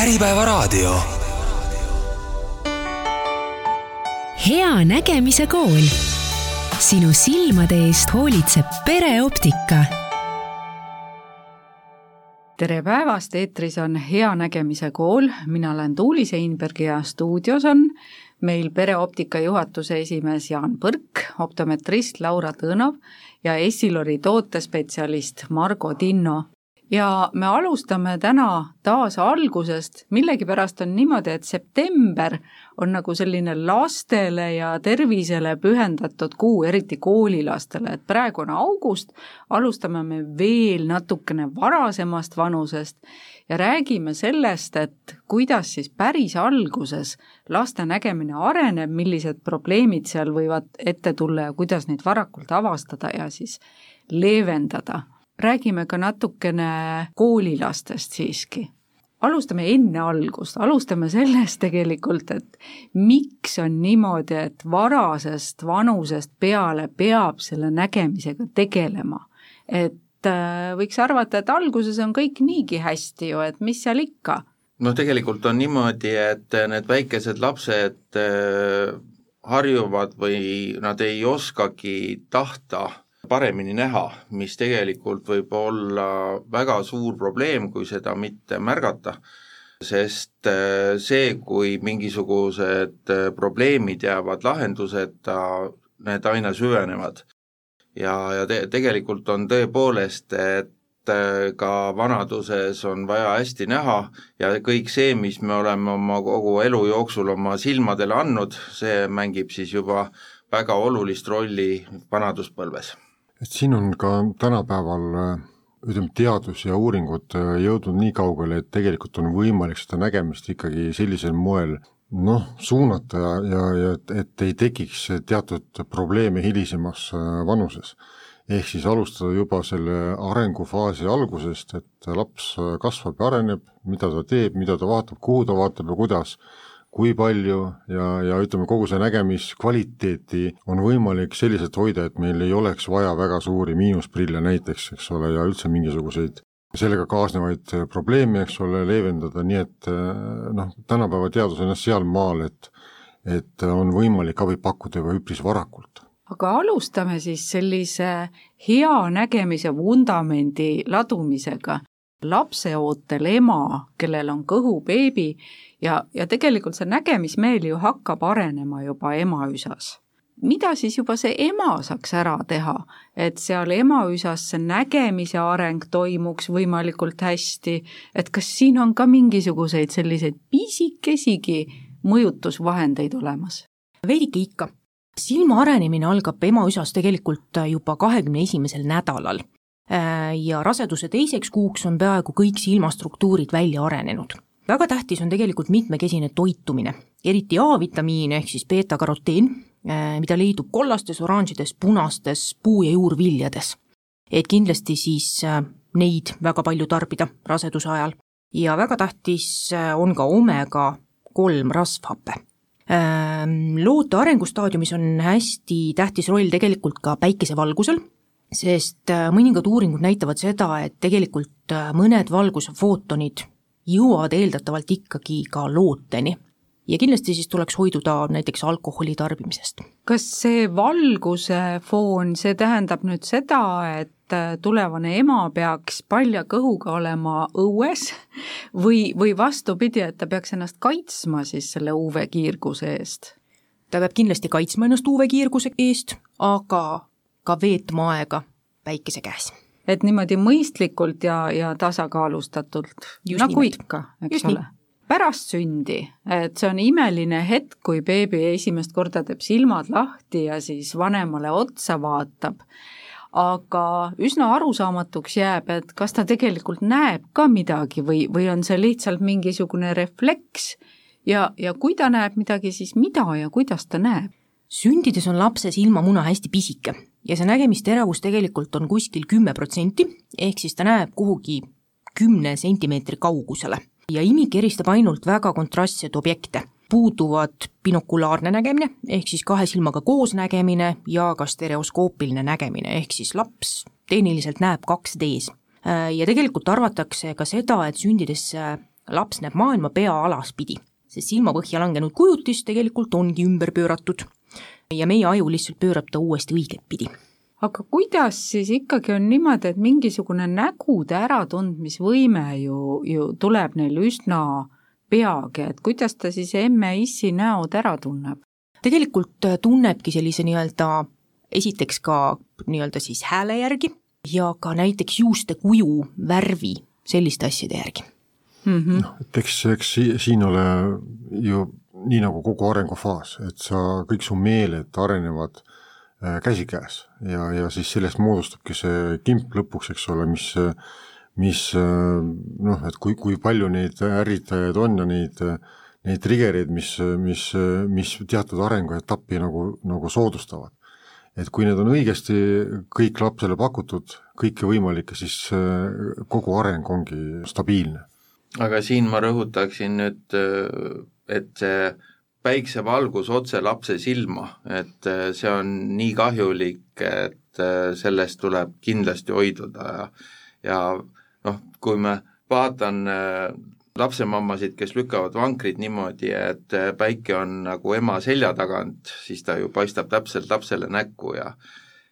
Äripäevaraadio. hea nägemise kool. sinu silmade eest hoolitseb pereoptika. tere päevast, eetris on Hea nägemise kool, mina olen Tuuli Seinberg ja stuudios on meil pereoptika juhatuse esimees Jaan Põrk, optometrist Laura Tõnov ja Essilori tootespetsialist Margo Tinno ja me alustame täna taas algusest, millegipärast on niimoodi, et september on nagu selline lastele ja tervisele pühendatud kuu, eriti koolilastele, et praegu on august, alustame me veel natukene varasemast vanusest ja räägime sellest, et kuidas siis päris alguses laste nägemine areneb, millised probleemid seal võivad ette tulla ja kuidas neid varakult avastada ja siis leevendada räägime ka natukene koolilastest siiski. alustame enne algust, alustame sellest tegelikult, et miks on niimoodi, et varasest vanusest peale peab selle nägemisega tegelema. et äh, võiks arvata, et alguses on kõik niigi hästi ju, et mis seal ikka. no tegelikult on niimoodi, et need väikesed lapsed äh, harjuvad või nad ei oskagi tahta paremini näha, mis tegelikult võib olla väga suur probleem, kui seda mitte märgata, sest äh, see, kui mingisugused äh, probleemid jäävad lahenduseta, need aina süvenevad. ja, ja te-, tegelikult on tõepoolest, et äh, ka vanaduses on vaja hästi näha ja kõik see, mis me oleme oma kogu elu jooksul oma silmadele andnud, see mängib siis juba väga olulist rolli vanaduspõlves et siin on ka tänapäeval ütleme, teadus ja uuringud äh, jõudnud nii kaugele, et tegelikult on võimalik seda nägemist ikkagi sellisel moel noh, suunata ja, ja, ja et, et ei tekiks teatud probleeme hilisemas äh, vanuses. ehk siis alustada juba selle arengufaasi algusest, et laps äh, kasvab ja areneb, mida ta teeb, mida ta vaatab, kuhu ta vaatab ja kuidas kui palju ja, ja ütleme, kogu see nägemiskvaliteeti on võimalik selliselt hoida, et meil ei oleks vaja väga suuri miinusprille näiteks, eks ole, ja üldse mingisuguseid sellega kaasnevaid probleeme, eks ole, leevendada, nii et noh, tänapäeva teadus on jah sealmaal, et et on võimalik abi pakkuda juba üpris varakult aga alustame siis sellise hea nägemise vundamendi ladumisega. Lapseootel ema, kellel on kõhubeebi ja, ja tegelikult see nägemismeel ju hakkab arenema juba emaüsas. mida siis juba see ema saaks ära teha, et seal emaüsas see nägemise areng toimuks võimalikult hästi, et kas siin on ka mingisuguseid selliseid pisikesigi mõjutusvahendeid olemas? veidike ikka. silma arenemine algab emaüsas tegelikult juba kahekümne esimesel nädalal ja raseduse teiseks kuuks on peaaegu kõik silmastruktuurid välja arenenud väga tähtis on tegelikult mitmekesine toitumine, eriti A-vitamiin ehk siis beeta-karoteen, äh, mida leidub kollastes, oranžides, punastes puu- ja juurviljades. et kindlasti siis äh, neid väga palju tarbida raseduse ajal ja väga tähtis äh, on ka omega kolm rasvhape. Ähm, loote arengustaadiumis on hästi tähtis roll tegelikult ka päikesevalgusel, sest mõningad uuringud näitavad seda, et tegelikult mõned valgusfootonid jõuavad eeldatavalt ikkagi ka looteni ja kindlasti siis tuleks hoiduda näiteks alkoholi tarbimisest. kas see valguse foon, see tähendab nüüd seda, et tulevane ema peaks palja kõhuga olema õues või, või vastupidi, et ta peaks ennast kaitsma siis selle UV-kiirguse eest? ta peab kindlasti kaitsma ennast UV-kiirguse eest, aga ka veetma aega päikese käes et niimoodi mõistlikult ja, ja tasakaalustatult, nagu nimelt. ikka, eks Just ole. pärast sündi, et see on imeline hetk, kui beebi esimest korda teeb silmad lahti ja siis vanemale otsa vaatab, aga üsna arusaamatuks jääb, et kas ta tegelikult näeb ka midagi või, või on see lihtsalt mingisugune refleks ja, ja kui ta näeb midagi, siis mida ja kuidas ta näeb? sündides on lapse silmamuna hästi pisike ja see nägemisteravus tegelikult on kuskil kümme protsenti, ehk siis ta näeb kuhugi kümne sentimeetri kaugusele. ja imik eristab ainult väga kontrastseid objekte, puuduvad binokulaarne nägemine, ehk siis kahe silmaga koos nägemine ja ka stereoskoopiline nägemine, ehk siis laps tehniliselt näeb 2D-s. ja tegelikult arvatakse ka seda, et sündides laps näeb maailma pea alaspidi, sest silmapõhja langenud kujutis tegelikult ongi ümber pööratud ja meie aju lihtsalt pöörab ta uuesti õiget pidi aga kuidas siis ikkagi on niimoodi, et mingisugune nägude äratundmisvõime ju, ju tuleb neil üsna peagi, et kuidas ta siis emme-issi näod ära tunneb? tegelikult äh, tunnebki sellise nii-öelda, esiteks ka nii-öelda siis hääle järgi ja ka näiteks juuste kuju, värvi, selliste asjade järgi mm. -hmm. noh, et eks, eks siin ole ju nii nagu kogu arengufaas, et sa, kõik su meeled arenevad Äh, käsikäes ja, ja siis sellest moodustabki see kimp lõpuks, eks ole, mis, mis äh, noh, et kui, kui palju neid ärritajaid on ja neid, neid trigger'id, mis, mis, mis teatud arenguetappi nagu, nagu soodustavad. et kui need on õigesti kõik lapsele pakutud, kõike võimalikke, siis äh, kogu areng ongi stabiilne. aga siin ma rõhutaksin nüüd, et see päiksevalgus otse lapse silma, et äh, see on nii kahjulik, et äh, sellest tuleb kindlasti hoiduda ja ja noh, kui me vaatan äh, lapsemammasid, kes lükkavad vankrit niimoodi, et päike on nagu ema selja tagant, siis ta ju paistab täpselt lapsele näkku ja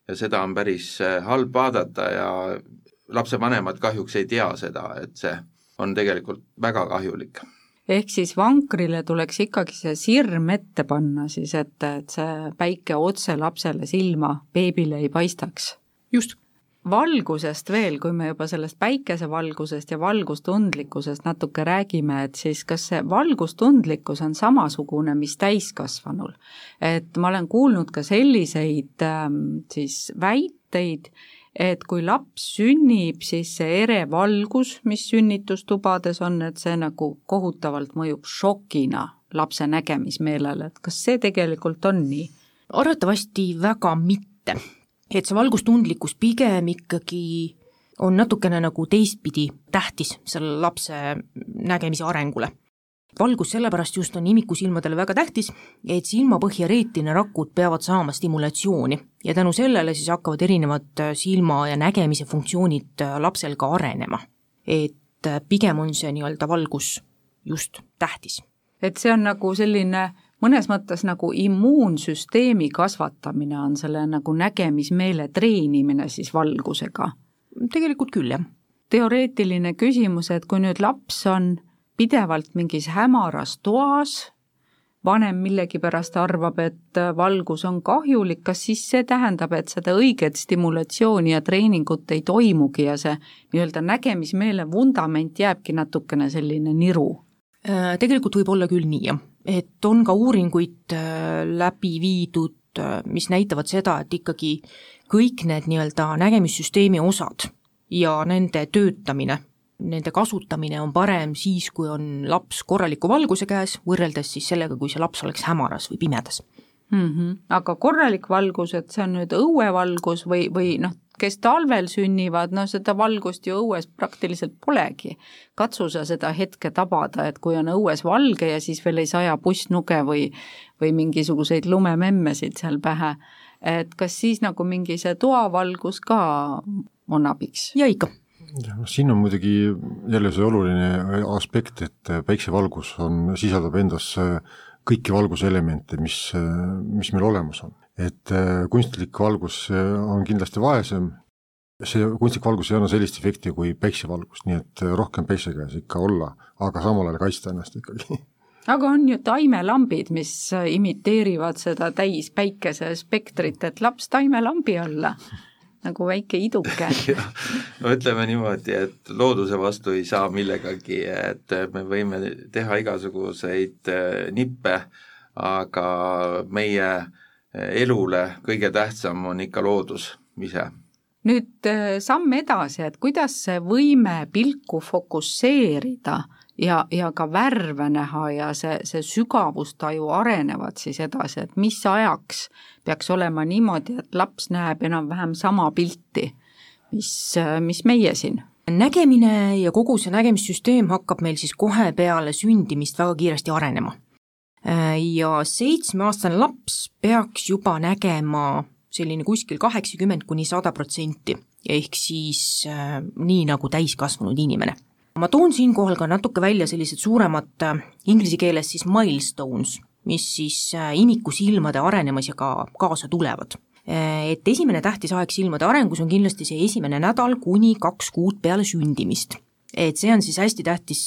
ja seda on päris halb vaadata ja lapsevanemad kahjuks ei tea seda, et see on tegelikult väga kahjulik ehk siis vankrile tuleks ikkagi see sirm ette panna siis, et, et see päike otse lapsele silma, beebile ei paistaks. just. valgusest veel, kui me juba sellest päikesevalgusest ja valgustundlikkusest natuke räägime, et siis kas see valgustundlikkus on samasugune, mis täiskasvanul? et ma olen kuulnud ka selliseid ähm, siis väiteid, et kui laps sünnib, siis see ere valgus, mis sünnitustubades on, et see nagu kohutavalt mõjub šokina lapse nägemismeelele, et kas see tegelikult on nii? arvatavasti väga mitte. et see valgustundlikkus pigem ikkagi on natukene nagu teistpidi tähtis selle lapse nägemise arengule valgus sellepärast just on imikusilmadele väga tähtis, et silmapõhja reetinarakud peavad saama stimulatsiooni ja tänu sellele siis hakkavad erinevad äh, silma ja nägemise funktsioonid äh, lapsel ka arenema. et äh, pigem on see nii-öelda valgus just tähtis. et see on nagu selline mõnes mõttes nagu immuunsüsteemi kasvatamine on selle nagu nägemismeele treenimine siis valgusega? tegelikult küll, jah. teoreetiline küsimus, et kui nüüd laps on pidevalt mingis hämaras toas, vanem millegipärast arvab, et valgus on kahjulik, kas siis see tähendab, et seda õiget stimulatsiooni ja treeningut ei toimugi ja see nii-öelda nägemismeele vundament jääbki natukene selline niru? Äh, tegelikult võib olla küll nii, jah. et on ka uuringuid äh, läbi viidud, äh, mis näitavad seda, et ikkagi kõik need nii-öelda nägemissüsteemi osad ja nende töötamine nende kasutamine on parem siis, kui on laps korraliku valguse käes, võrreldes siis sellega, kui see laps oleks hämaras või pimedas mm. -hmm. aga korralik valgus, et see on nüüd õuevalgus või, või noh, kes talvel sünnivad, no seda valgust ju õues praktiliselt polegi. katsu sa seda hetke tabada, et kui on õues valge ja siis veel ei saja pussnuge või, või mingisuguseid lumememmesid seal pähe, et kas siis nagu mingi see toavalgus ka on abiks? ja ikka jah, siin on muidugi jälle see oluline aspekt, et päiksevalgus on, sisaldab endas kõiki valguselemente, mis, mis meil olemas on. et kunstlik valgus on kindlasti vaesem, see kunstlik valgus ei anna sellist efekti kui päiksevalgus, nii et rohkem päikse käes ikka olla, aga samal ajal kaitsta ennast ikkagi. Aga on ju taimelambid, mis imiteerivad seda täis päikesespektrit, et laps taimelambi alla nagu väike iduke. No ütleme niimoodi, et looduse vastu ei saa millegagi, et me võime teha igasuguseid äh, nippe, aga meie elule kõige tähtsam on ikka loodus ise nüüd äh, samm edasi, et kuidas see võime pilku fokusseerida ja, ja ka värve näha ja see, see sügavustaju arenevad siis edasi, et mis ajaks peaks olema niimoodi, et laps näeb enam-vähem sama pilti, mis, mis meie siin nägemine ja kogu see nägemissüsteem hakkab meil siis kohe peale sündimist väga kiiresti arenema. ja seitsmeaastane laps peaks juba nägema selline kuskil kaheksakümmend kuni sada protsenti, ehk siis äh, nii nagu täiskasvanud inimene. Ma toon siinkohal ka natuke välja sellised suuremad äh, inglise keeles siis milestones, mis siis äh, imikusilmade arenemisega kaasa tulevad. Äh, et esimene tähtis aeg silmade arengus on kindlasti see esimene nädal kuni kaks kuud peale sündimist. Et see on siis hästi tähtis,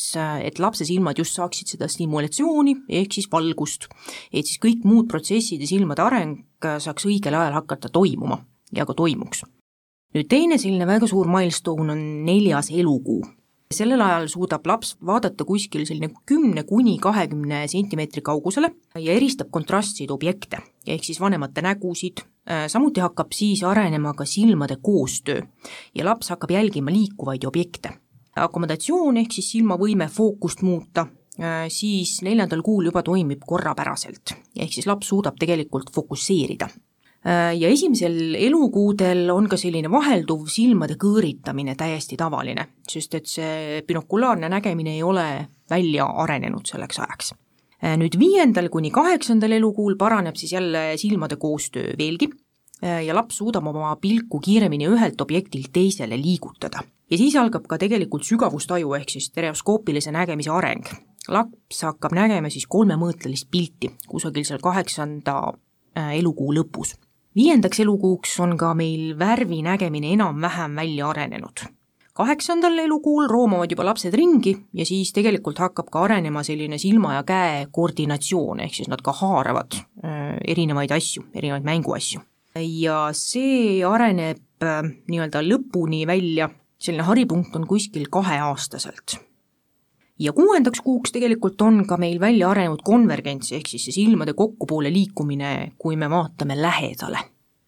et lapse silmad just saaksid seda stimulatsiooni, ehk siis valgust, et siis kõik muud protsessid ja silmade areng saaks õigel ajal hakata toimuma ja ka toimuks. nüüd teine selline väga suur milstone on neljas elukuu sellel ajal suudab laps vaadata kuskil selline kümne kuni kahekümne sentimeetri kaugusele ja eristab kontrastseid objekte, ehk siis vanemate nägusid, samuti hakkab siis arenema ka silmade koostöö ja laps hakkab jälgima liikuvaid objekte. akomodatsioon ehk siis silmavõime fookust muuta, siis neljandal kuul juba toimib korrapäraselt, ehk siis laps suudab tegelikult fokusseerida Äh, ja esimesel elukuudel on ka selline vahelduv silmade kõõritamine täiesti tavaline, sest et see binokulaarne nägemine ei ole välja arenenud selleks ajaks. Äh, nüüd viiendal kuni kaheksandal elukuul paraneb siis jälle silmade koostöö veelgi äh, ja laps suudab oma pilku kiiremini ühelt objektilt teisele liigutada. ja siis algab ka tegelikult sügavustaju ehk siis stereoskoopilise nägemise areng. Laps hakkab nägema siis kolmemõõtelist pilti kusagil seal kaheksanda elukuu lõpus viiendaks elukuuks on ka meil värvi nägemine enam-vähem välja arenenud. kaheksandal elukuul roomavad juba lapsed ringi ja siis tegelikult hakkab ka arenema selline silma ja käe koordinatsioon, ehk siis nad ka haaravad äh, erinevaid asju, erinevaid mänguasju. ja see areneb äh, nii-öelda lõpuni välja, selline haripunkt on kuskil kaheaastaselt ja kuuendaks kuuks tegelikult on ka meil välja arenenud konvergents, ehk siis see silmade kokkupoole liikumine, kui me vaatame lähedale.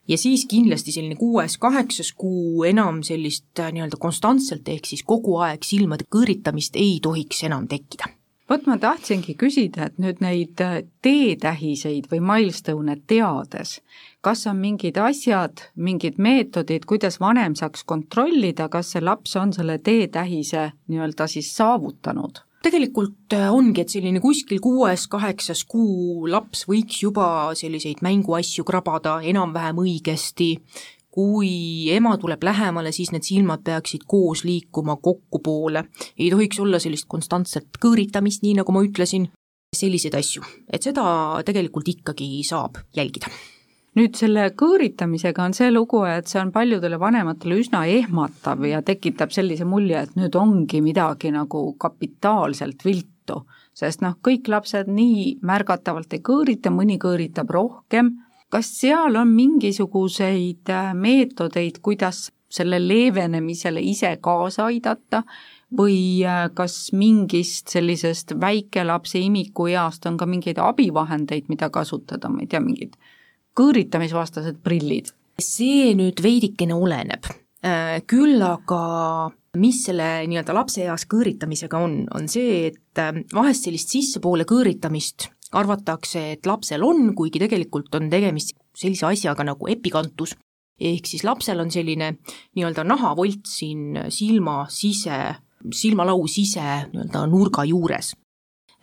ja siis kindlasti selline kuues-kaheksas kuu enam sellist äh, nii-öelda konstantselt, ehk siis kogu aeg silmade kõõritamist ei tohiks enam tekkida vot ma tahtsingi küsida, et nüüd neid äh, teetähiseid või milstone'e teades, kas on mingid asjad, mingid meetodid, kuidas vanem saaks kontrollida, kas see laps on selle teetähise nii-öelda siis saavutanud? tegelikult äh, ongi, et selline kuskil kuues-kaheksas kuu laps võiks juba selliseid mänguasju krabada enam-vähem õigesti, kui ema tuleb lähemale, siis need silmad peaksid koos liikuma kokkupoole, ei tohiks olla sellist konstantset kõõritamist, nii nagu ma ütlesin, selliseid asju, et seda tegelikult ikkagi saab jälgida. Nüüd selle kõõritamisega on see lugu, et see on paljudele vanematele üsna ehmatav ja tekitab sellise mulje, et nüüd ongi midagi nagu kapitaalselt viltu, sest noh, kõik lapsed nii märgatavalt ei kõõrita, mõni kõõritab rohkem, kas seal on mingisuguseid äh, meetodeid, kuidas selle leevenemisele ise kaasa aidata? Või äh, kas mingist sellisest väikelapse imikueast on ka mingeid abivahendeid, mida kasutada, ma ei tea, mingid kõõritamisvastased prillid? see nüüd veidikene oleneb, äh, küll aga mis selle nii-öelda lapseeas kõõritamisega on, on see, et vahest sellist sissepoole kõõritamist arvatakse, et lapsel on, kuigi tegelikult on tegemist sellise asjaga nagu epikantus, ehk siis lapsel on selline nii-öelda nahavolt siin silma sise, silmalau sise nii-öelda nurga juures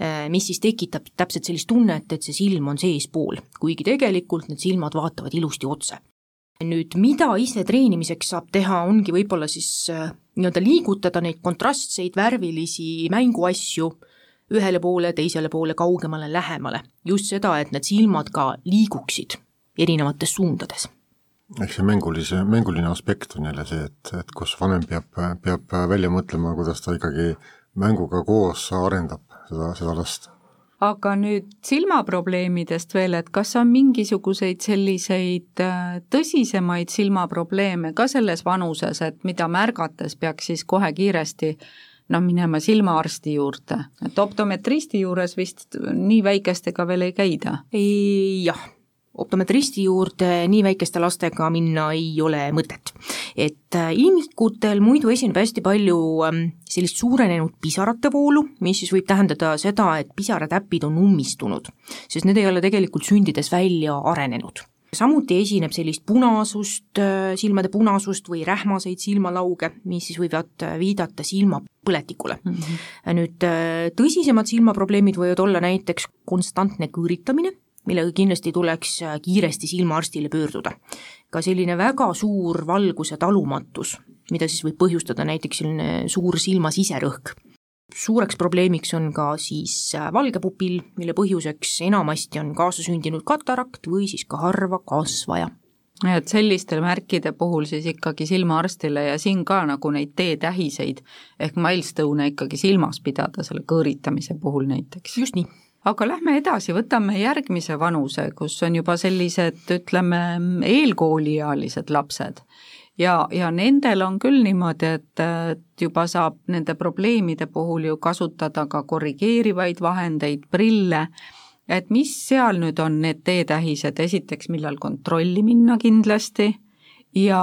Äh, mis siis tekitab täpselt sellist tunnet, et see silm on seespool, kuigi tegelikult need silmad vaatavad ilusti otse. nüüd mida ise treenimiseks saab teha, ongi võib-olla siis äh, nii-öelda liigutada neid kontrastseid värvilisi mänguasju ühele poole, teisele poole, kaugemale, lähemale. just seda, et need silmad ka liiguksid erinevates suundades eks see mängulise, mänguline aspekt on jälle see, et, et kus vanem peab, peab välja mõtlema, kuidas ta ikkagi mänguga koos arendab seda, seda last. aga nüüd silmaprobleemidest veel, et kas on mingisuguseid selliseid äh, tõsisemaid silmaprobleeme ka selles vanuses, et mida märgates peaks siis kohe kiiresti noh, minema silmaarsti juurde, et optometristi juures vist nii väikestega veel ei käida? jah optometristi juurde nii väikeste lastega minna ei ole mõtet. et äh, imikutel muidu esineb hästi palju ähm, sellist suurenenud pisarate voolu, mis siis võib tähendada seda, et pisaratäpid on ummistunud, sest need ei ole tegelikult sündides välja arenenud samuti esineb sellist punasust, äh, silmade punasust või rähmaseid silmalauge, mis siis võivad äh, viidata silmapõletikule mm. -hmm. nüüd tõsisemad silmaprobleemid võivad olla näiteks konstantne kõõritamine, millega kindlasti tuleks äh, kiiresti silmaarstile pöörduda. ka selline väga suur valguse talumatus, mida siis võib põhjustada näiteks selline suur silma siserõhk, suureks probleemiks on ka siis äh, valge pupill, mille põhjuseks enamasti on kaasasündinud katarakt või siis ka harva kasvaja et selliste märkide puhul siis ikkagi silmaarstile ja siin ka nagu neid teetähiseid ehk milstone'e ikkagi silmas pidada selle kõõritamise puhul näiteks. just nii. aga lähme edasi, võtame järgmise vanuse, kus on juba sellised, ütleme, eelkooliealised lapsed ja, ja nendel on küll niimoodi, et, et juba saab nende probleemide puhul ju kasutada ka korrigeerivaid vahendeid, prille, et mis seal nüüd on need teetähised, esiteks, millal kontrolli minna kindlasti? Ja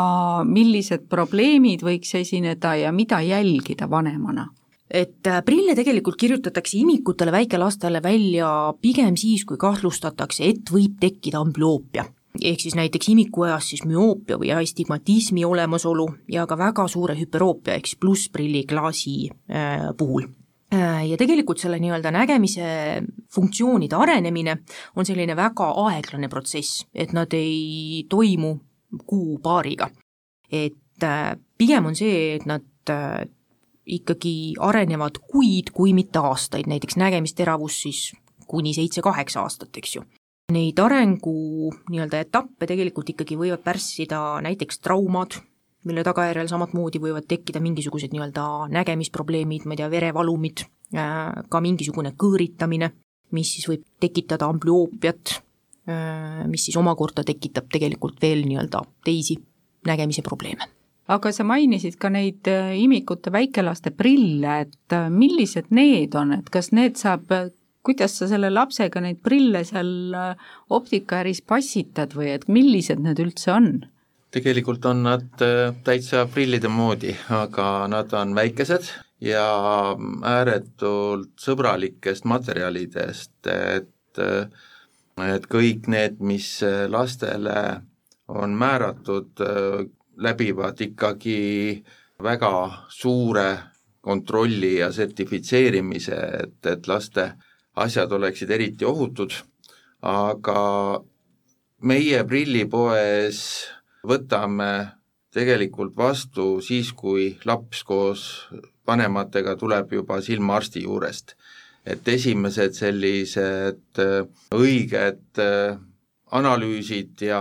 millised probleemid võiks esineda ja mida jälgida vanemana? Et äh, prille tegelikult kirjutatakse imikutele väikelastele välja pigem siis, kui kahtlustatakse, et võib tekkida amblüoopia ehk siis näiteks imikueas siis müoopia või astigmatismi olemasolu ja ka väga suure hüperoopia ehk siis plussprilliklaasi äh, puhul. Äh, ja tegelikult selle nii-öelda nägemise funktsioonide arenemine on selline väga aeglane protsess, et nad ei toimu kuu-paariga. et äh, pigem on see, et nad ikkagi arenevad kuid, kui mitte aastaid, näiteks nägemisteravus siis kuni seitse-kaheksa aastat, eks ju Neid arengu nii-öelda etappe tegelikult ikkagi võivad pärssida näiteks traumad, mille tagajärjel samamoodi võivad tekkida mingisugused nii-öelda nägemisprobleemid, ma ei tea, verevalumid, äh, ka mingisugune kõõritamine, mis siis võib tekitada amblüoopiat, äh, mis siis omakorda tekitab tegelikult veel nii-öelda teisi nägemise probleeme. Aga sa mainisid ka neid äh, imikute väikelaste prille, et millised need on, et kas need saab kuidas sa selle lapsega neid prille seal äh, optikaäris passitad või et millised need üldse on? tegelikult on nad äh, täitsa prillide moodi, aga nad on väikesed ja ääretult sõbralikest materjalidest, et äh, et kõik need, mis lastele on määratud, läbivad ikkagi väga suure kontrolli ja sertifitseerimise, et, et laste asjad oleksid eriti ohutud, aga meie prillipoes võtame tegelikult vastu siis, kui laps koos vanematega tuleb juba silmaarsti juurest. et esimesed sellised äh, õiged äh, analüüsid ja,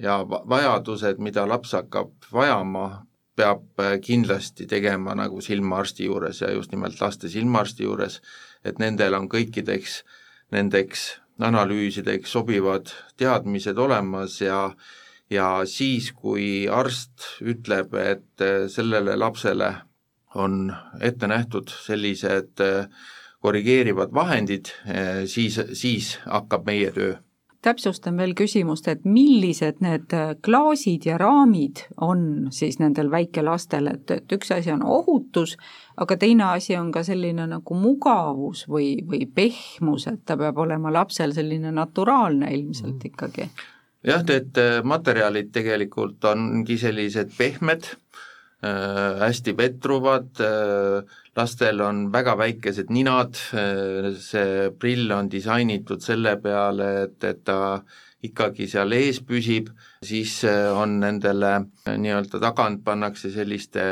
ja vajadused, mida laps hakkab vajama, peab kindlasti tegema nagu silmaarsti juures ja just nimelt laste silmaarsti juures et nendel on kõikideks nendeks analüüsideks sobivad teadmised olemas ja ja siis, kui arst ütleb, et sellele lapsele on ette nähtud sellised korrigeerivad vahendid, siis, siis hakkab meie töö täpsustan veel küsimust, et millised need äh, klaasid ja raamid on siis nendel väikelastel, et, et üks asi on ohutus, aga teine asi on ka selline nagu mugavus või, või pehmus, et ta peab olema lapsel selline naturaalne ilmselt mm. ikkagi. jah, need äh, materjalid tegelikult ongi sellised pehmed äh,, hästi vetruvad äh,, lastel on väga väikesed ninad, see prill on disainitud selle peale, et, et ta ikkagi seal ees püsib, siis on nendele nii-öelda tagant pannakse selliste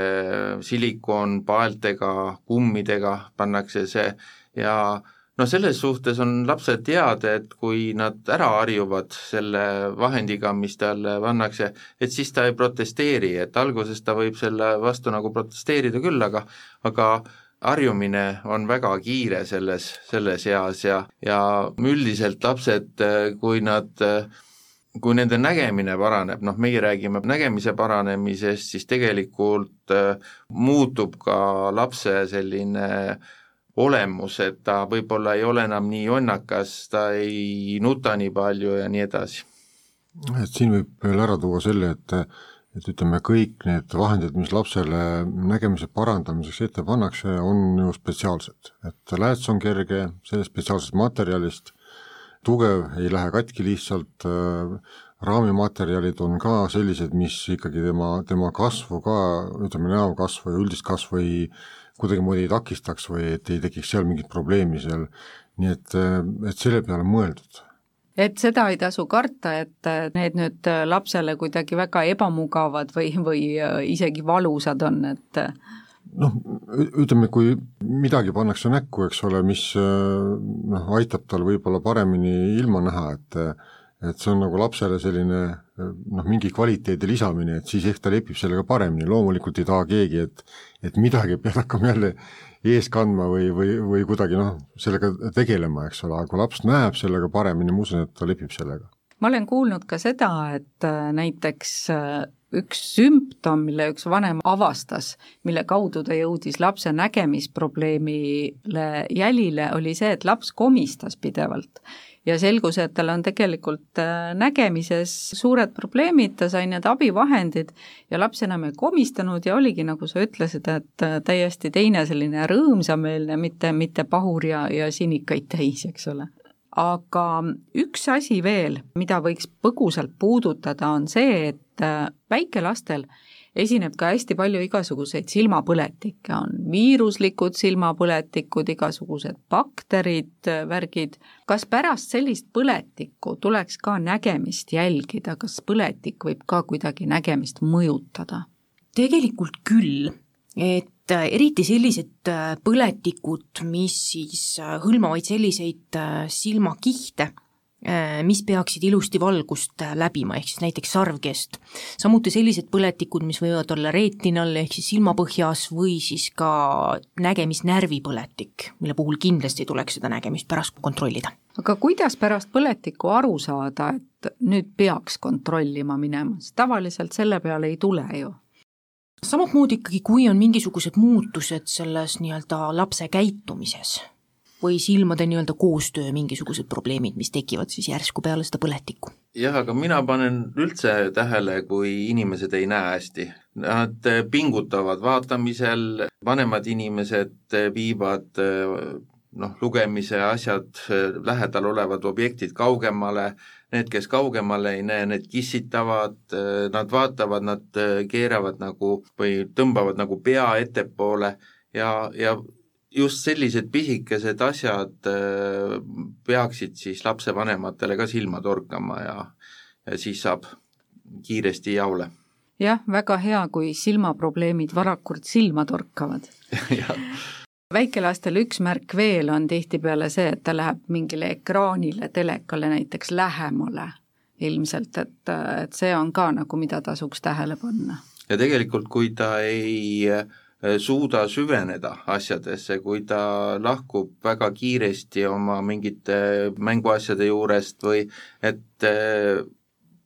silikoonpaeltega, kummidega pannakse see ja no selles suhtes on lapsed head, et kui nad ära harjuvad selle vahendiga, mis talle pannakse, et siis ta ei protesteeri, et alguses ta võib selle vastu nagu protesteerida küll, aga aga harjumine on väga kiire selles, selles eas ja, ja üldiselt lapsed, kui nad kui nende nägemine paraneb, noh, meie räägime nägemise paranemisest, siis tegelikult muutub ka lapse selline olemus, et ta võib-olla ei ole enam nii jonnakas, ta ei nuta nii palju ja nii edasi. et siin võib veel ära tuua selle, et et ütleme, kõik need vahendid, mis lapsele nägemise parandamiseks ette pannakse, on ju spetsiaalsed. et lääts on kerge, sellest spetsiaalsest materjalist, tugev, ei lähe katki lihtsalt raamimaterjalid on ka sellised, mis ikkagi tema, tema kasvu ka, ütleme, näokasvu ja üldist kasvu ei, kuidagimoodi ei takistaks või et ei tekiks seal mingit probleemi seal, nii et, et selle peale mõeldud. Et seda ei tasu karta, et need nüüd lapsele kuidagi väga ebamugavad või, või isegi valusad on, et noh, ütleme, kui midagi pannakse näkku, eks ole, mis noh, aitab tal võib-olla paremini ilma näha, et et see on nagu lapsele selline noh, mingi kvaliteedi lisamine, et siis ehk ta lepib sellega paremini, loomulikult ei taha keegi, et et midagi pead hakkama jälle ees kandma või, või, või kuidagi noh, sellega tegelema, eks ole, aga kui laps näeb sellega paremini, ma usun, et ta lepib sellega. ma olen kuulnud ka seda, et äh, näiteks äh, üks sümptom, mille üks vanem avastas, mille kaudu ta jõudis lapse nägemisprobleemile jälile, oli see, et laps komistas pidevalt. Ja selgus, et tal on tegelikult äh, nägemises suured probleemid, ta sai need abivahendid ja laps enam ei komistanud ja oligi, nagu sa ütlesid, et äh, täiesti teine selline rõõmsameelne, mitte, mitte pahur ja, ja sinikaid täis, eks ole aga üks asi veel, mida võiks põgusalt puudutada, on see, et äh, väikelastel esineb ka hästi palju igasuguseid silmapõletikke, on viiruslikud silmapõletikud, igasugused bakterid, värgid. kas pärast sellist põletikku tuleks ka nägemist jälgida, kas põletik võib ka kuidagi nägemist mõjutada? tegelikult küll, et eriti sellised põletikud, mis siis hõlmavad selliseid silmakihte Äh, mis peaksid ilusti valgust äh, läbima, ehk siis näiteks sarvkest. samuti sellised põletikud, mis võivad olla reetinal ehk siis silmapõhjas või siis ka nägemisnärvi põletik, mille puhul kindlasti tuleks seda nägemist pärast kontrollida. aga kuidas pärast põletikku aru saada, et nüüd peaks kontrollima minema, sest tavaliselt selle peale ei tule ju? Samamoodi ikkagi, kui on mingisugused muutused selles nii-öelda lapse käitumises või silmade nii-öelda koostöö mingisugused probleemid, mis tekivad siis järsku peale seda põletikku? jah, aga mina panen üldse tähele, kui inimesed ei näe hästi. Nad pingutavad vaatamisel, vanemad inimesed viivad noh, lugemise asjad, lähedal olevad objektid kaugemale, need, kes kaugemale ei näe, need kissitavad, nad vaatavad, nad keeravad nagu või tõmbavad nagu pea ettepoole ja, ja just sellised pisikesed asjad äh, peaksid siis lapsevanematele ka silma torkama ja, ja siis saab kiiresti jaole. jah, väga hea, kui silmaprobleemid varakult silma torkavad väikelastel üks märk veel on tihtipeale see, et ta läheb mingile ekraanile, telekale näiteks lähemale ilmselt, et, et see on ka nagu, mida tasuks tähele panna. ja tegelikult, kui ta ei Äh, suuda süveneda asjadesse, kui ta lahkub väga kiiresti oma mingite mänguasjade juurest või et äh,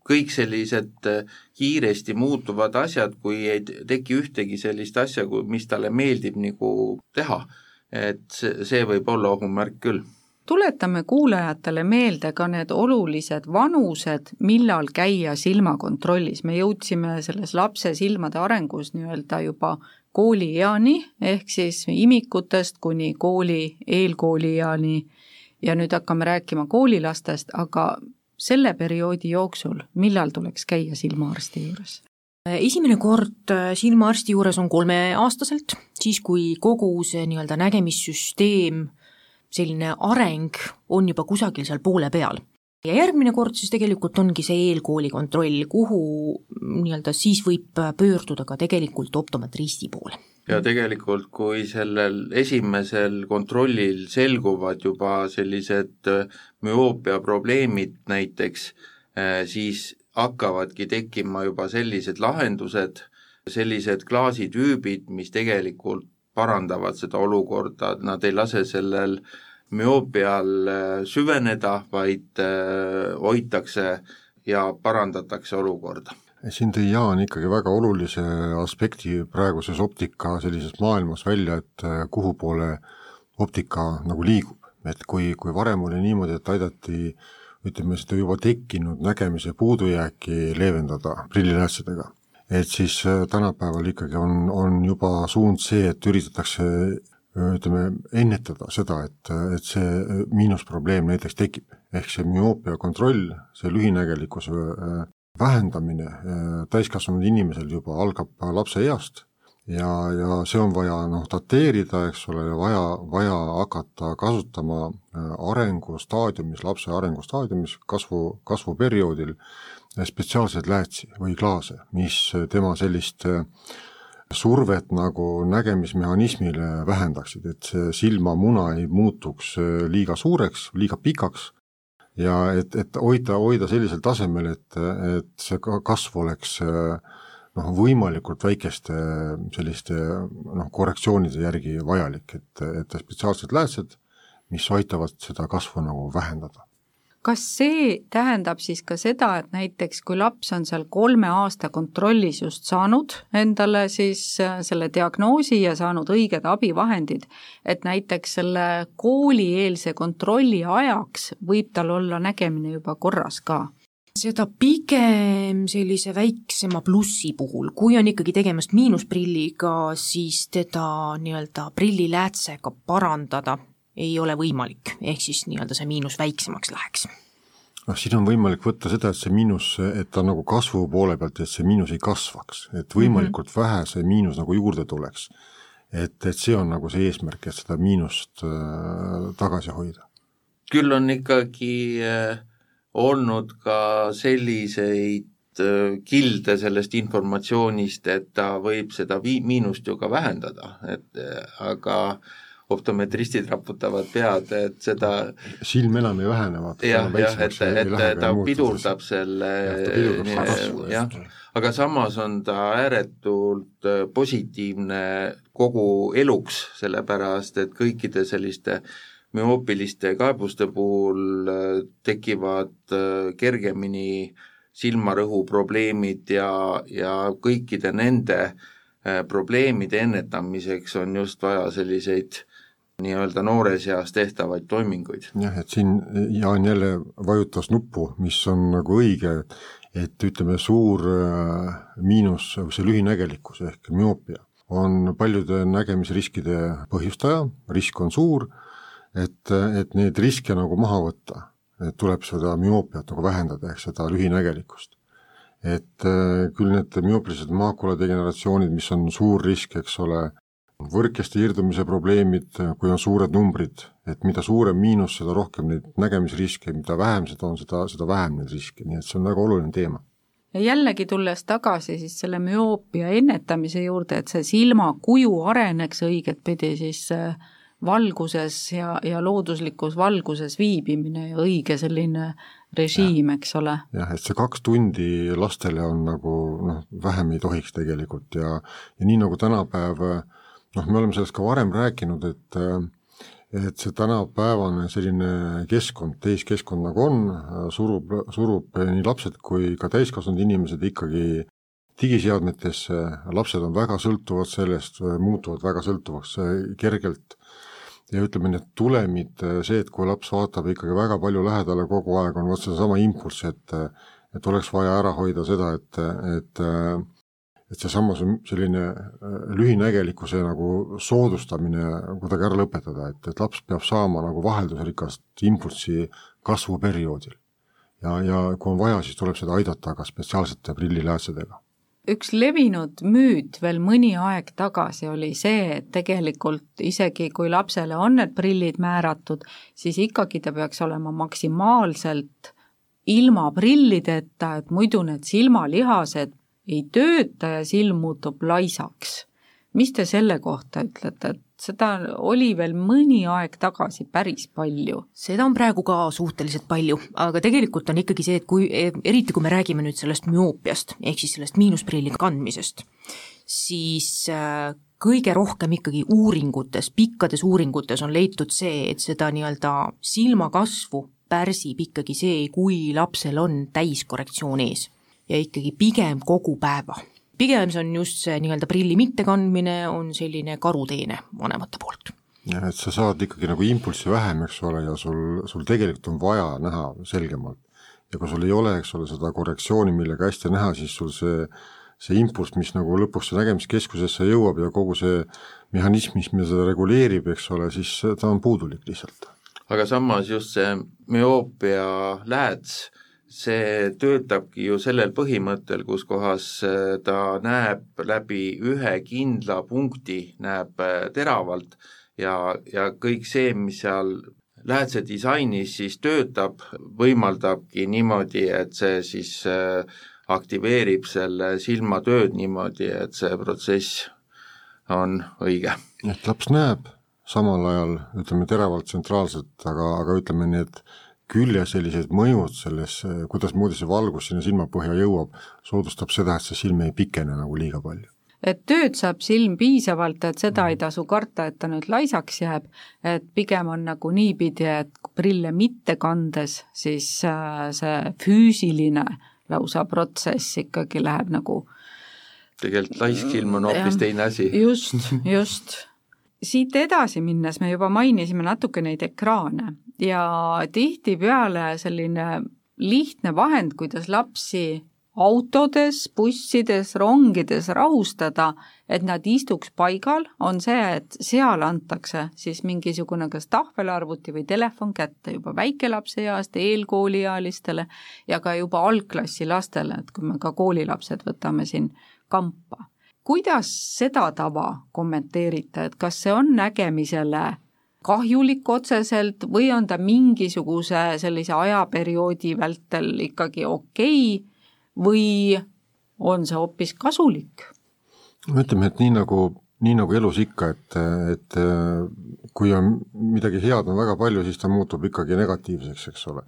kõik sellised äh, kiiresti muutuvad asjad, kui ei teki ühtegi sellist asja, mis talle meeldib nagu teha, et see, võib olla ohumärk küll. Tuletame kuulajatele meelde ka need olulised vanused, millal käia silmakontrollis, me jõudsime selles lapse silmade arengus nii-öelda juba koolieani, ehk siis imikutest kuni kooli, eelkoolieani. Ja nüüd hakkame rääkima koolilastest, aga selle perioodi jooksul, millal tuleks käia silmaarsti juures? esimene kord äh, silmaarsti juures on kolmeaastaselt, siis kui kogu see nii-öelda nägemissüsteem, selline areng on juba kusagil seal poole peal ja järgmine kord siis tegelikult ongi see eelkooli kontroll, kuhu nii-öelda siis võib pöörduda ka tegelikult optometristi poole. Ja tegelikult, kui sellel esimesel kontrollil selguvad juba sellised äh, müoopia probleemid näiteks, äh, siis hakkavadki tekkima juba sellised lahendused, sellised klaasitüübid, mis tegelikult parandavad seda olukorda, nad ei lase sellel müoopial äh, süveneda, vaid hoitakse ja parandatakse olukorda. Siin tõi Jaan ikkagi väga olulise aspekti praeguses optika sellises maailmas välja, et äh, kuhu poole optika nagu liigub, et kui, kui varem oli niimoodi, et aidati ütleme, seda juba tekkinud nägemise puudujääki leevendada prilliläätsedega, et siis tänapäeval ikkagi on, on juba suund see, et üritatakse ütleme, ennetada seda, et, et see miinusprobleem näiteks tekib. ehk see müoopia kontroll, see lühinägelikkuse äh, vähendamine äh, täiskasvanud inimesel juba algab lapse east. Ja, ja see on vaja noh, dateerida, eks ole, ja vaja, vaja hakata kasutama äh, arengustaadiumis, lapse arengustaadiumis, kasvu, kasvuperioodil spetsiaalseid läätsi või klaase, mis tema sellist survet nagu nägemismehhanismile vähendaksid, et see silmamuna ei muutuks äh, liiga suureks, liiga pikaks ja et, et hoida, hoida sellisel tasemel, et, et see kasv oleks noh, võimalikult väikeste selliste noh, korrektsioonide järgi vajalik, et, et spetsiaalsed läätsed, mis aitavad seda kasvu nagu vähendada kas see tähendab siis ka seda, et näiteks kui laps on seal kolme aasta kontrollis just saanud endale siis äh, selle diagnoosi ja saanud õiged abivahendid, et näiteks selle koolieelse kontrolli ajaks võib tal olla nägemine juba korras ka? seda pigem sellise väiksema plussi puhul, kui on ikkagi tegemist miinusprilliga, siis teda nii-öelda prilliläätsega parandada ei ole võimalik, ehk siis nii-öelda see miinus väiksemaks läheks noh, siin on võimalik võtta seda, et see miinus, et ta nagu kasvu poole pealt, et see miinus ei kasvaks, et võimalikult mm -hmm. vähe see miinus nagu juurde tuleks. et, et see on nagu see eesmärk, et seda miinust äh, tagasi hoida. küll on ikkagi äh, olnud ka selliseid äh, kilde sellest informatsioonist, et ta võib seda vii-, miinust ju ka vähendada, et äh, aga äh, optometristid raputavad pead, et seda silm enam ei vähene, vaata. jah, jah, et, et ta pidurdab selle jah, aga samas on ta ääretult äh, positiivne kogu eluks, sellepärast et kõikide selliste müoopiliste kaebuste puhul äh, tekivad äh, kergemini silmarõhu probleemid ja, ja kõikide nende probleemide ennetamiseks on just vaja selliseid nii-öelda noores eas tehtavaid toiminguid. jah, et siin Jaan jälle vajutas nuppu, mis on nagu õige, et ütleme, suur äh, miinus, see lühinägelikkus ehk müoopia on paljude nägemisriskide põhjustaja, risk on suur, et, et neid riske nagu maha võtta, tuleb seda müoopiat nagu vähendada, ehk seda lühinägelikkust. et äh, küll need müoopilised maakuladegeneratsioonid, mis on suur risk, eks ole, võrkeste irdumise probleemid, kui on suured numbrid, et mida suurem miinus, seda rohkem neid nägemisriske, mida vähem seda on, seda, seda vähem neid riske, nii et see on väga oluline teema. ja jällegi tulles tagasi siis selle müoopia ennetamise juurde, et see silmakuju areneks õigetpidi, siis valguses ja, ja looduslikus valguses viibimine ja õige selline režiim, eks ole. jah, et see kaks tundi lastele on nagu noh, vähem ei tohiks tegelikult ja, ja nii nagu tänapäev äh, noh, me oleme sellest ka varem rääkinud, et et see tänapäevane selline keskkond, tehiskeskkond nagu on, surub, surub nii lapsed kui ka täiskasvanud inimesed ikkagi digiseadmetesse, lapsed on väga sõltuvad sellest, muutuvad väga sõltuvaks kergelt. Ja ütleme, need tulemid, see, et kui laps vaatab ikkagi väga palju lähedale kogu aeg, on vot sedasama impulssi, et et oleks vaja ära hoida seda, et, et et seesama selline äh, lühinägelikkuse nagu soodustamine kuidagi ära lõpetada, et, et laps peab saama nagu vaheldusrikast impulssi kasvuperioodil. ja, ja kui on vaja, siis tuleb seda aidata ka spetsiaalsete prilliläätsedega üks levinud müüt veel mõni aeg tagasi oli see, et tegelikult isegi kui lapsele on need prillid määratud, siis ikkagi ta peaks olema maksimaalselt ilma prillideta, et muidu need silmalihased ei tööta ja silm muutub laisaks. mis te selle kohta ütlete, et seda oli veel mõni aeg tagasi päris palju? seda on praegu ka suhteliselt palju, aga tegelikult on ikkagi see, et kui, eriti kui me räägime nüüd sellest müoopiast, ehk siis sellest miinusprilli kandmisest, siis äh, kõige rohkem ikkagi uuringutes, pikkades uuringutes on leitud see, et seda nii-öelda silmakasvu pärsib ikkagi see, kui lapsel on täiskorrektsioon ees ja ikkagi pigem kogu päeva. pigem see on just see nii-öelda prilli mittekandmine, on selline karuteene vanemate poolt. jah, et sa saad ikkagi nagu impulssi vähem, eks ole, ja sul, sul tegelikult on vaja näha selgemalt. ja kui sul ei ole, eks ole, seda korrektsiooni, millega hästi näha, siis sul see see impulss, mis nagu lõpuks nägemiskeskusesse jõuab ja kogu see mehhanism, mis meil seda reguleerib, eks ole, siis ta on puudulik lihtsalt. aga samas just see müoopia lääts see töötabki ju sellel põhimõttel, kus kohas äh, ta näeb läbi ühe kindla punkti, näeb äh, teravalt ja, ja kõik see, mis seal läätse disainis siis töötab, võimaldabki niimoodi, et see siis äh, aktiveerib selle silma tööd niimoodi, et see protsess on õige. et laps näeb samal ajal, ütleme teravalt tsentraalselt, aga, aga ütleme nii, et külje sellised mõjud selles, kuidasmoodi see valgus sinna silmapõhja jõuab, soodustab seda, et see silm ei pikene nagu liiga palju et tööd saab silm piisavalt, et seda ei tasu karta, et ta nüüd laisaks jääb, et pigem on nagu niipidi, et prille mitte kandes, siis äh, see füüsiline lausa protsess ikkagi läheb nagu tegelikult laiskilm on hoopis teine asi. just, just. Siit edasi minnes me juba mainisime natuke neid ekraane ja tihtipeale selline lihtne vahend, kuidas lapsi autodes, bussides, rongides rahustada, et nad istuks paigal, on see, et seal antakse siis mingisugune kas tahvelarvuti või telefon kätte juba väikelapse east, eelkooliealistele ja ka juba algklassi lastele, et kui me ka koolilapsed võtame siin kampa. Kuidas seda tava kommenteerite, et kas see on nägemisele kahjulik otseselt või on ta mingisuguse sellise ajaperioodi vältel ikkagi okei okay või on see hoopis kasulik? ütleme, et nii nagu, nii nagu elus ikka, et, et kui on midagi head on väga palju, siis ta muutub ikkagi negatiivseks, eks ole.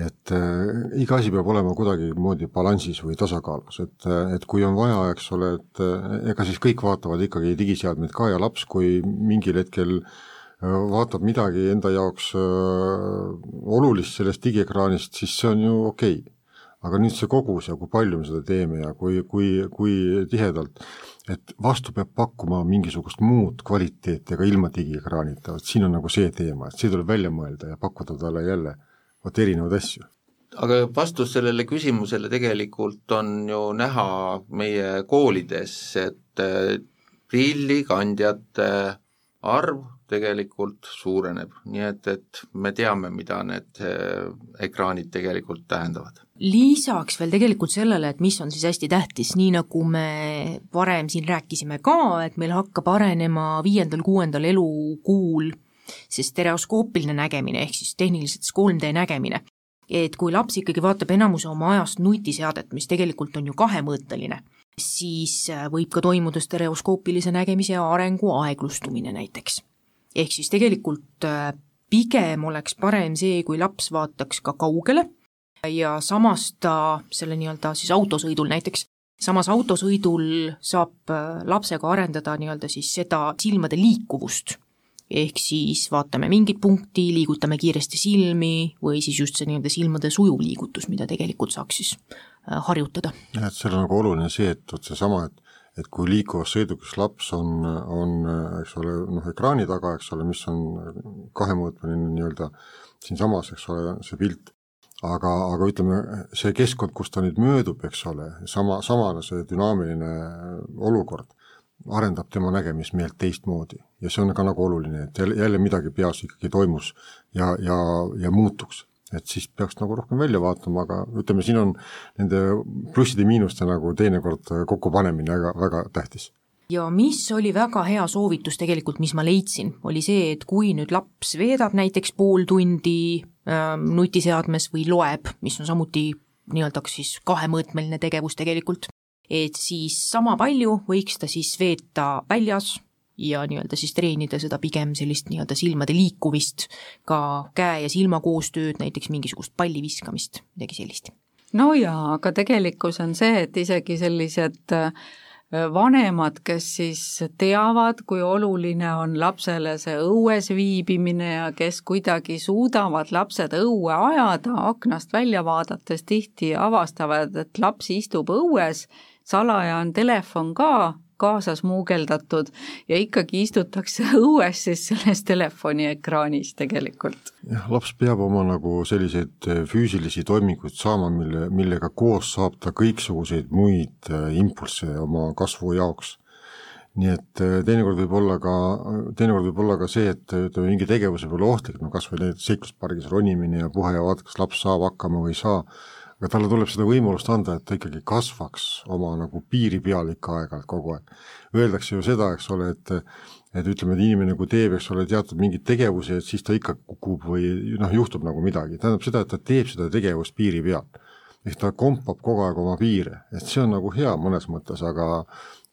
Et äh, iga asi peab olema kuidagimoodi balansis või tasakaalus, et, et kui on vaja, eks ole, et ega siis kõik vaatavad ikkagi digiseadmeid ka ja laps, kui mingil hetkel äh, vaatab midagi enda jaoks olulist sellest digiekraanist, siis see on ju okei okay. aga nüüd see kogus ja kui palju me seda teeme ja kui, kui, kui tihedalt, et vastu peab pakkuma mingisugust muud kvaliteeti, aga ilma digiekraanita, vot siin on nagu see teema, et see tuleb välja mõelda ja pakkuda talle jälle vot erinevaid asju aga vastus sellele küsimusele tegelikult on ju näha meie koolides, et prillikandjate arv tegelikult suureneb, nii et, et me teame, mida need eh, ekraanid tegelikult tähendavad. lisaks veel tegelikult sellele, et mis on siis hästi tähtis, nii nagu me varem siin rääkisime ka, et meil hakkab arenema viiendal-kuuendal elukuul see stereoskoopiline nägemine ehk siis tehniliselt 3D nägemine. et kui laps ikkagi vaatab enamuse oma ajast nutiseadet, mis tegelikult on ju kahemõõteline, siis võib ka toimuda stereoskoopilise nägemise arengu aeglustumine näiteks ehk siis tegelikult äh, pigem oleks parem see, kui laps vaataks ka kaugele ja samas ta selle nii-öelda siis autosõidul näiteks, samas autosõidul saab äh, lapsega arendada nii-öelda siis seda silmade liikuvust. Ehk siis vaatame mingit punkti, liigutame kiiresti silmi või siis just see nii-öelda silmade sujuv liigutus, mida tegelikult saaks siis äh, harjutada. jah, et seal on nagu oluline see, et vot seesama, et et kui liikuvas sõidukis laps on, on eks ole, noh, ekraani taga, eks ole, mis on kahemõõtmeline nii-öelda siinsamas, eks ole, see pilt, aga, aga ütleme, see keskkond, kus ta nüüd möödub, eks ole, sama, samane see dünaamiline olukord, arendab tema nägemismeelt teistmoodi. Ja see on ka nagu oluline, et jälle, jälle midagi peas ikkagi toimus ja, ja, ja muutuks. Et siis peaks nagu rohkem välja vaatama, aga ütleme, siin on nende plusside-miinuste nagu teinekord kokkupanemine väga, väga tähtis. Ja mis oli väga hea soovitus tegelikult, mis ma leidsin, oli see, et kui nüüd laps veedab näiteks pool tundi äh, nutiseadmes või loeb, mis on samuti nii-öelda siis kahemõõtmeline tegevus tegelikult, et siis sama palju võiks ta siis veeta väljas ja nii-öelda siis treenida seda pigem sellist nii-öelda silmade liikumist, ka käe ja silma koostööd, näiteks mingisugust palli viskamist, midagi sellist. no jaa, aga tegelikkus on see, et isegi sellised äh, vanemad, kes siis teavad, kui oluline on lapsele see õues viibimine ja kes kuidagi suudavad lapsed õue ajada, aknast välja vaadates tihti avastavad, et laps istub õues, salaja on telefon ka kaasas muugeldatud ja ikkagi istutakse õues siis selles telefoniekraanis tegelikult. jah, laps peab oma nagu selliseid eh, füüsilisi toiminguid saama, mille, millega koos saab ta kõiksuguseid muid eh, impulsse oma kasvu jaoks nii et eh, teinekord võib olla ka, teinekord võib olla ka see, et ütleme, mingi tegevus võib olla ohtlik, no kas või näiteks seikluspargis ronimine ja puhe ja vaata, kas laps saab hakkama või ei saa, aga talle tuleb seda võimalust anda, et ta ikkagi kasvaks oma nagu piiri peal ikka aeg-ajalt kogu aeg. Öeldakse ju seda, eks ole, et et ütleme, et inimene kui teeb, eks ole, teatud mingeid tegevusi, et siis ta ikka kukub või noh, juhtub nagu midagi, tähendab seda, et ta teeb seda tegevust piiri peal. ehk ta kompab kogu aeg oma piire, et see on nagu hea mõnes mõttes, aga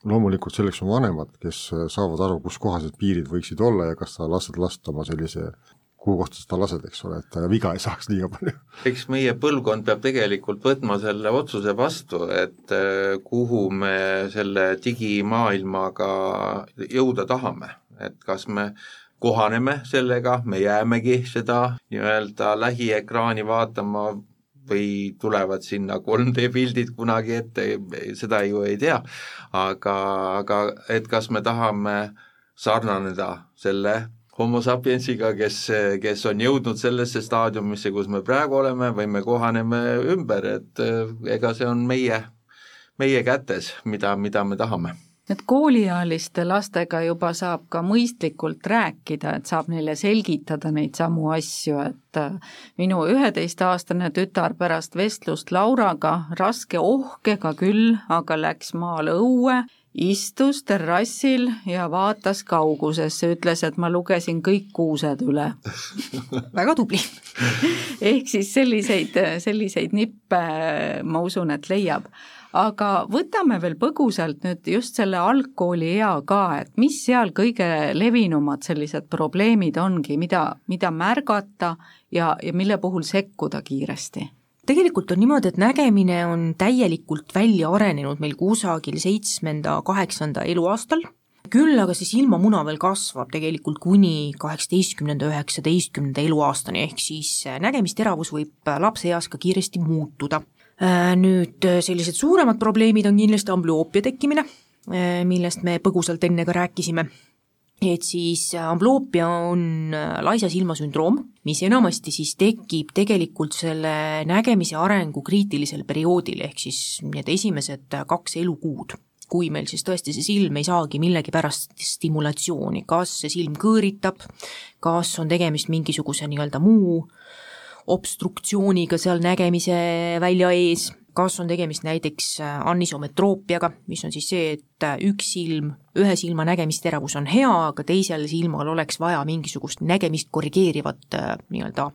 loomulikult selleks on vanemad, kes saavad aru, kus kohas need piirid võiksid olla ja kas sa lased last oma sellise kuhu kohta seda lased, eks ole, et ta viga ei saaks liiga palju. eks meie põlvkond peab tegelikult võtma selle otsuse vastu, et äh, kuhu me selle digimaailmaga jõuda tahame, et kas me kohaneme sellega, me jäämegi seda nii-öelda lähiekraani vaatama või tulevad sinna 3D pildid kunagi ette, seda ju ei tea. aga, aga et kas me tahame sarnaneda selle homo sapiensiga, kes, kes on jõudnud sellesse staadiumisse, kus me praegu oleme, või me kohaneme ümber, et eh, ega see on meie, meie kätes, mida, mida me tahame. Et kooliealiste lastega juba saab ka mõistlikult rääkida, et saab neile selgitada neid samu asju, et äh, minu üheteistaastane tütar pärast vestlust Lauraga, raske ohkega küll, aga läks maale õue, istus terrassil ja vaatas kaugusesse, ütles, et ma lugesin kõik kuused üle. Väga tubli. Ehk siis selliseid, selliseid nippe ma usun, et leiab. Aga võtame veel põgusalt nüüd just selle algkooli ea ka, et mis seal kõige levinumad sellised probleemid ongi, mida, mida märgata ja, ja mille puhul sekkuda kiiresti? Tegelikult on niimoodi, et nägemine on täielikult välja arenenud meil kusagil seitsmenda-kaheksanda eluaastal, küll aga see silmamuna veel kasvab tegelikult kuni kaheksateistkümnenda, üheksateistkümnenda eluaastani, ehk siis nägemisteravus võib lapseeas ka kiiresti muutuda Äh, nüüd äh, sellised suuremad probleemid on kindlasti amblüoopia tekkimine, äh, millest me põgusalt enne ka rääkisime. Et siis ambloopia on laisa silma sündroom, mis enamasti siis tekib tegelikult selle nägemise arengu kriitilisel perioodil, ehk siis need esimesed kaks elukuud. Kui meil siis tõesti see silm ei saagi millegipärast stimulatsiooni, kas see silm kõõritab, kas on tegemist mingisuguse nii-öelda muu äh, obstruktsiooniga seal nägemise välja ees, kas on tegemist näiteks äh, anisometroopiaga, mis on siis see, et äh, üks silm, ühe silma nägemisteravus on hea, aga teisel silmal oleks vaja mingisugust nägemist korrigeerivat äh, nii-öelda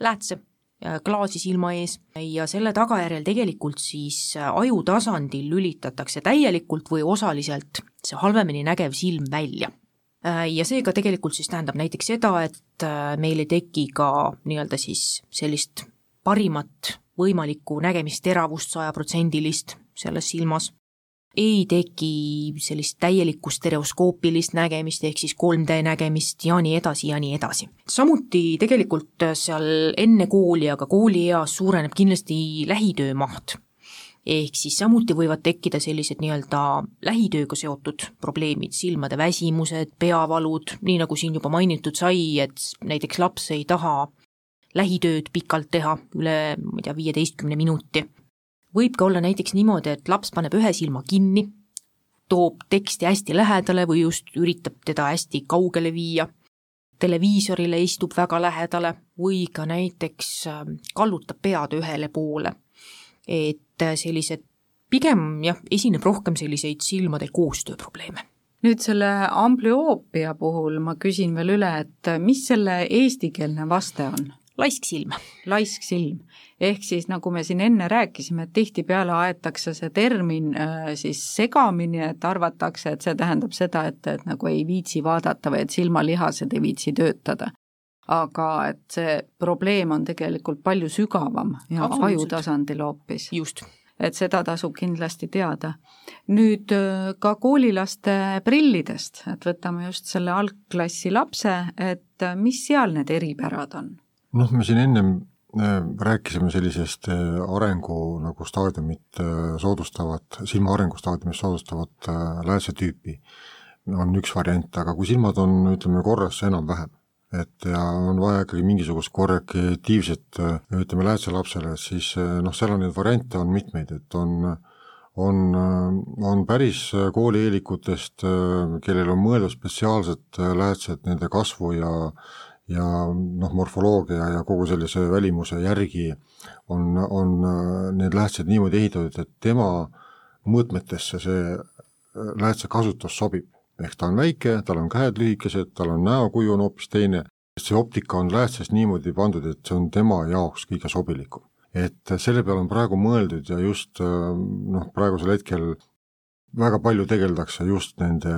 läätse klaasi silma ees. Ja selle tagajärjel tegelikult siis aju tasandil lülitatakse täielikult või osaliselt see halvemini nägev silm välja. Ja seega tegelikult siis tähendab näiteks seda, et meil ei teki ka nii-öelda siis sellist parimat võimalikku nägemisteravust sajaprotsendilist selles silmas, ei teki sellist täielikku stereoskoopilist nägemist, ehk siis 3D nägemist ja nii edasi ja nii edasi. samuti tegelikult seal enne kooli, aga koolieas suureneb kindlasti lähitöö maht ehk siis samuti võivad tekkida sellised nii-öelda lähitööga seotud probleemid, silmade väsimused, peavalud, nii nagu siin juba mainitud sai, et näiteks laps ei taha lähitööd pikalt teha, üle, ma ei tea, viieteistkümne minuti. võib ka olla näiteks niimoodi, et laps paneb ühe silma kinni, toob teksti hästi lähedale või just üritab teda hästi kaugele viia, televiisorile istub väga lähedale või ka näiteks ähm, kallutab pead ühele poole et äh, sellised, pigem jah, esineb rohkem selliseid silmade koostööprobleeme nüüd selle amblüoopia puhul ma küsin veel üle, et mis selle eestikeelne vaste on? Laisksilm. laisksilm, ehk siis nagu me siin enne rääkisime, et tihtipeale aetakse see termin äh, siis segamini, et arvatakse, et see tähendab seda, et, et nagu ei viitsi vaadata või et silmalihased ei viitsi töötada aga et see probleem on tegelikult palju sügavam ja aju tasandil hoopis. just. et seda tasub kindlasti teada. nüüd äh, ka koolilaste prillidest, et võtame just selle algklassi lapse, et äh, mis seal need eripärad on? Noh, me siin ennem äh, rääkisime sellisest arengu nagu staadiumit soodustavat, silma arengustaadiumit soodustavat läätsetüüpi on üks variant, aga kui silmad on, ütleme, korras enam-vähem, et ja on vaja ikkagi mingisugust korrektiivset, ütleme, läätselapsele, siis noh, seal on neid variante on mitmeid, et on on, on päris koolieelikutest, kellel on mõeldud spetsiaalsed läätsed nende kasvu ja ja noh, morfoloogia ja kogu sellise välimuse järgi on, on need läätsed niimoodi ehitatud, et tema mõõtmetesse see läätse kasutus sobib ehk ta on väike, tal on käed lühikesed, tal on näokuju on hoopis teine, see optika on läätsest niimoodi pandud, et see on tema jaoks kõige sobilikum. et selle peale on praegu mõeldud ja just noh, praegusel hetkel väga palju tegeldakse just nende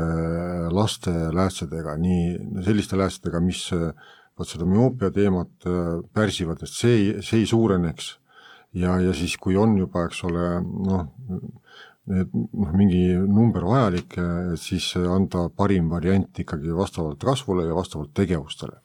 laste läätsedega, nii selliste läätsedega, mis vot seda müoopia teemat pärsivad, et see, see ei suureneks ja, ja siis, kui on juba, eks ole, noh, et noh, mingi number vajalik, et siis anda parim variant ikkagi vastavalt kasvule ja vastavalt tegevustele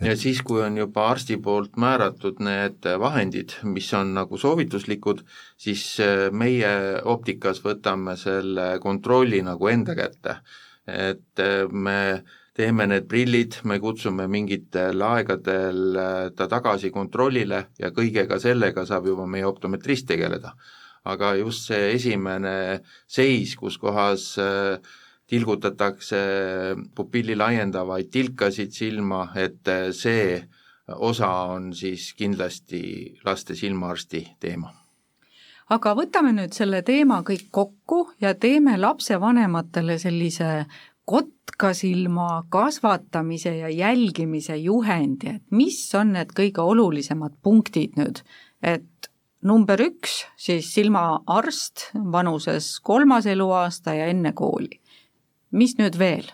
ja siis, kui on juba arsti poolt määratud need vahendid, mis on nagu soovituslikud, siis äh, meie optikas võtame selle kontrolli nagu enda kätte. et äh, me teeme need prillid, me kutsume mingitel aegadel äh, ta tagasi kontrollile ja kõigega sellega saab juba meie optometrist tegeleda. aga just see esimene seis, kus kohas äh, tilgutatakse pupilli laiendavaid tilkasid silma, et see osa on siis kindlasti laste silmaarsti teema. aga võtame nüüd selle teema kõik kokku ja teeme lapsevanematele sellise kotkasilma kasvatamise ja jälgimise juhendi, et mis on need kõige olulisemad punktid nüüd, et number üks, siis silmaarst vanuses kolmas eluaasta ja enne kooli mis nüüd veel?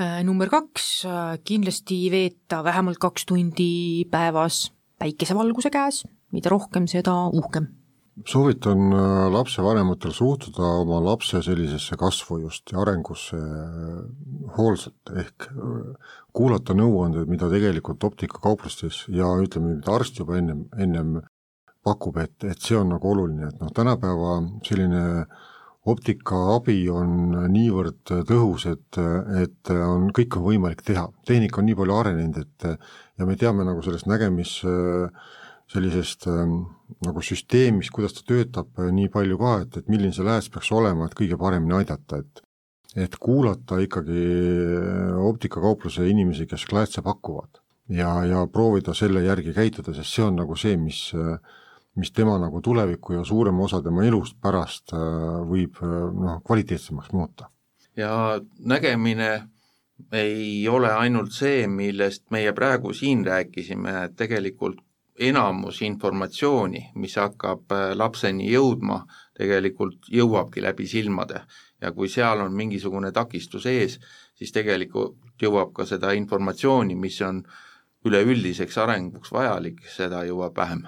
Äh, number kaks, äh, kindlasti veeta vähemalt kaks tundi päevas päikesevalguse käes, mida rohkem, seda uhkem. Soovitan äh, lapsevanematel suhtuda oma lapse sellisesse kasvu just ja arengusse hoolsalt, ehk kuulata nõuandeid, mida tegelikult optikakauplustes ja ütleme, mida arst juba ennem, ennem pakub, et, et see on nagu oluline, et noh, tänapäeva selline äh, optikaabi on niivõrd tõhus, et, et on, kõik on võimalik teha. tehnika on nii palju arenenud, et ja me teame nagu sellest nägemis sellisest nagu süsteemist, kuidas ta töötab nii palju ka, et, et milline see lääs peaks olema, et kõige paremini aidata, et et kuulata ikkagi optikakaupluse inimesi, kes kläätse pakuvad ja, ja proovida selle järgi käituda, sest see on nagu see, mis äh, mis tema nagu tulevikku ja suurema osa tema elust pärast äh, võib äh, noh, kvaliteetsemaks muuta. ja nägemine ei ole ainult see, millest meie praegu siin rääkisime, et tegelikult enamus informatsiooni, mis hakkab äh, lapseni jõudma, tegelikult jõuabki läbi silmade. Ja kui seal on mingisugune takistus ees, siis tegelikult jõuab ka seda informatsiooni, mis on üleüldiseks arenguks vajalik, seda jõuab vähem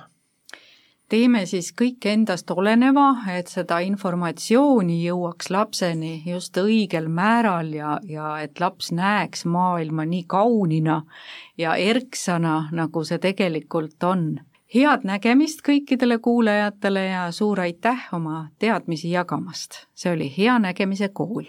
teeme siis kõik endast oleneva, et seda informatsiooni jõuaks lapseni just õigel määral ja, ja et laps näeks maailma nii kaunina ja erksana, nagu see tegelikult on. head nägemist kõikidele kuulajatele ja suur aitäh oma teadmisi jagamast, see oli Hea Nägemise Kool